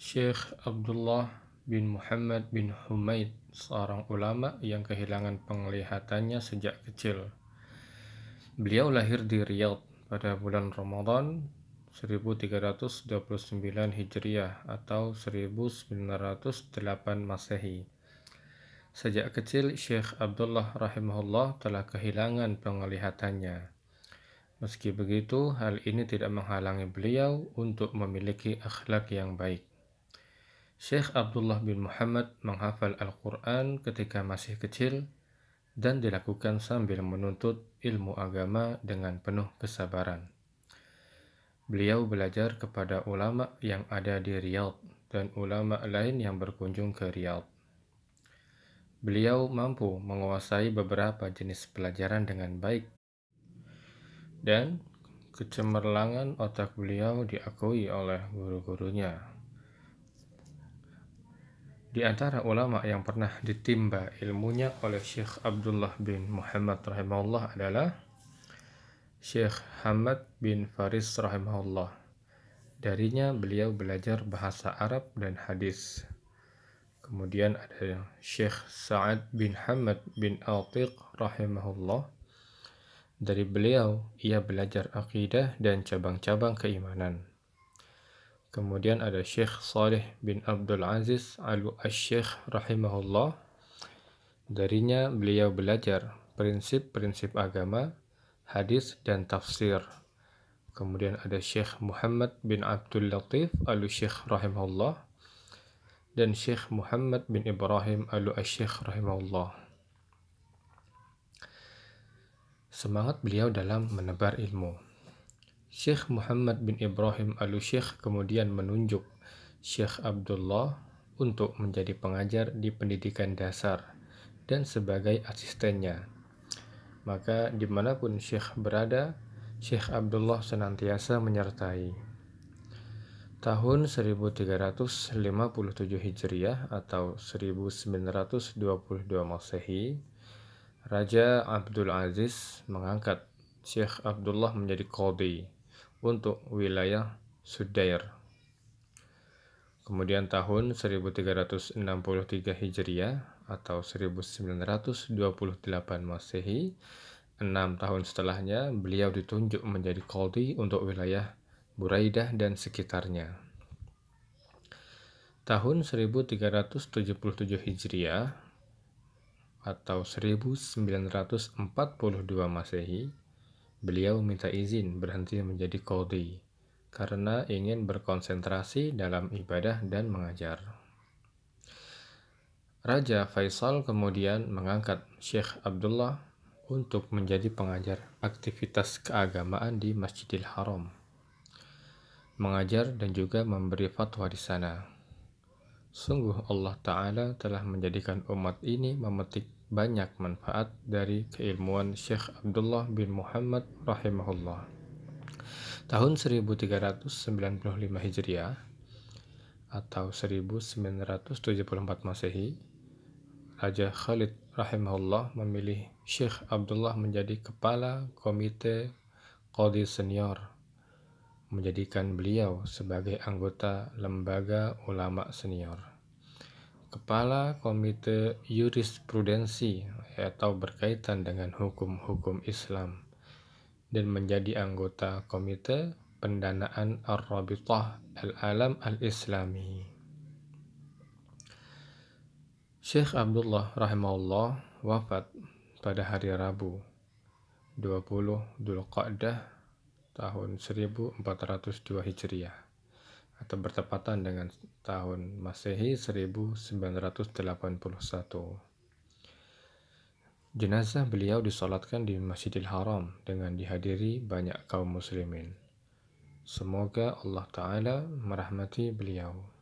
Syekh Abdullah bin Muhammad bin Humaid, seorang ulama yang kehilangan penglihatannya sejak kecil. Beliau lahir di Riyadh pada bulan Ramadan 1329 Hijriah atau 1908 Masehi. Sejak kecil Syekh Abdullah rahimahullah telah kehilangan penglihatannya. Meski begitu, hal ini tidak menghalangi beliau untuk memiliki akhlak yang baik. Syekh Abdullah bin Muhammad menghafal Al-Quran ketika masih kecil dan dilakukan sambil menuntut ilmu agama dengan penuh kesabaran. Beliau belajar kepada ulama yang ada di Riyadh dan ulama lain yang berkunjung ke Riyadh. Beliau mampu menguasai beberapa jenis pelajaran dengan baik dan kecemerlangan otak beliau diakui oleh guru-gurunya. Di antara ulama yang pernah ditimba ilmunya oleh Syekh Abdullah bin Muhammad rahimahullah adalah Syekh Hamad bin Faris rahimahullah. Darinya beliau belajar bahasa Arab dan hadis. Kemudian ada Syekh Sa'ad bin Hamad bin Atiq rahimahullah. Dari beliau ia belajar akidah dan cabang-cabang keimanan. Kemudian ada Syekh Saleh bin Abdul Aziz Al-Syekh rahimahullah. Darinya beliau belajar prinsip-prinsip agama, hadis dan tafsir. Kemudian ada Syekh Muhammad bin Abdul Latif Al-Syekh rahimahullah dan Syekh Muhammad bin Ibrahim Al-Syekh rahimahullah. Semangat beliau dalam menebar ilmu. Syekh Muhammad bin Ibrahim al-Syekh kemudian menunjuk Syekh Abdullah untuk menjadi pengajar di pendidikan dasar dan sebagai asistennya. Maka di mana pun Syekh berada, Syekh Abdullah senantiasa menyertai. Tahun 1357 Hijriah atau 1922 Masehi, Raja Abdul Aziz mengangkat Syekh Abdullah menjadi qadhi untuk wilayah Sudair. Kemudian tahun 1363 Hijriah atau 1928 Masehi, enam tahun setelahnya beliau ditunjuk menjadi qadhi untuk wilayah Buraidah dan sekitarnya. Tahun 1377 Hijriah atau 1942 Masehi, Beliau minta izin berhenti menjadi qadhi karena ingin berkonsentrasi dalam ibadah dan mengajar. Raja Faisal kemudian mengangkat Syekh Abdullah untuk menjadi pengajar aktivitas keagamaan di Masjidil Haram, mengajar dan juga memberi fatwa di sana. Sungguh Allah Ta'ala telah menjadikan umat ini memetik banyak manfaat dari keilmuan Syekh Abdullah bin Muhammad rahimahullah. Tahun 1395 Hijriah atau 1974 Masehi, Raja Khalid rahimahullah memilih Syekh Abdullah menjadi kepala komite Qadi senior, menjadikan beliau sebagai anggota lembaga ulama senior. Kepala Komite Jurisprudensi atau berkaitan dengan hukum-hukum Islam dan menjadi anggota Komite Pendanaan Ar-Rabitah Al-Alam Al-Islami. Syekh Abdullah rahimahullah wafat pada hari Rabu 20 Dzulqa'dah tahun 1402 Hijriah atau bertepatan dengan tahun Masehi 1981. Jenazah beliau disolatkan di Masjidil Haram dengan dihadiri banyak kaum muslimin. Semoga Allah Ta'ala merahmati beliau.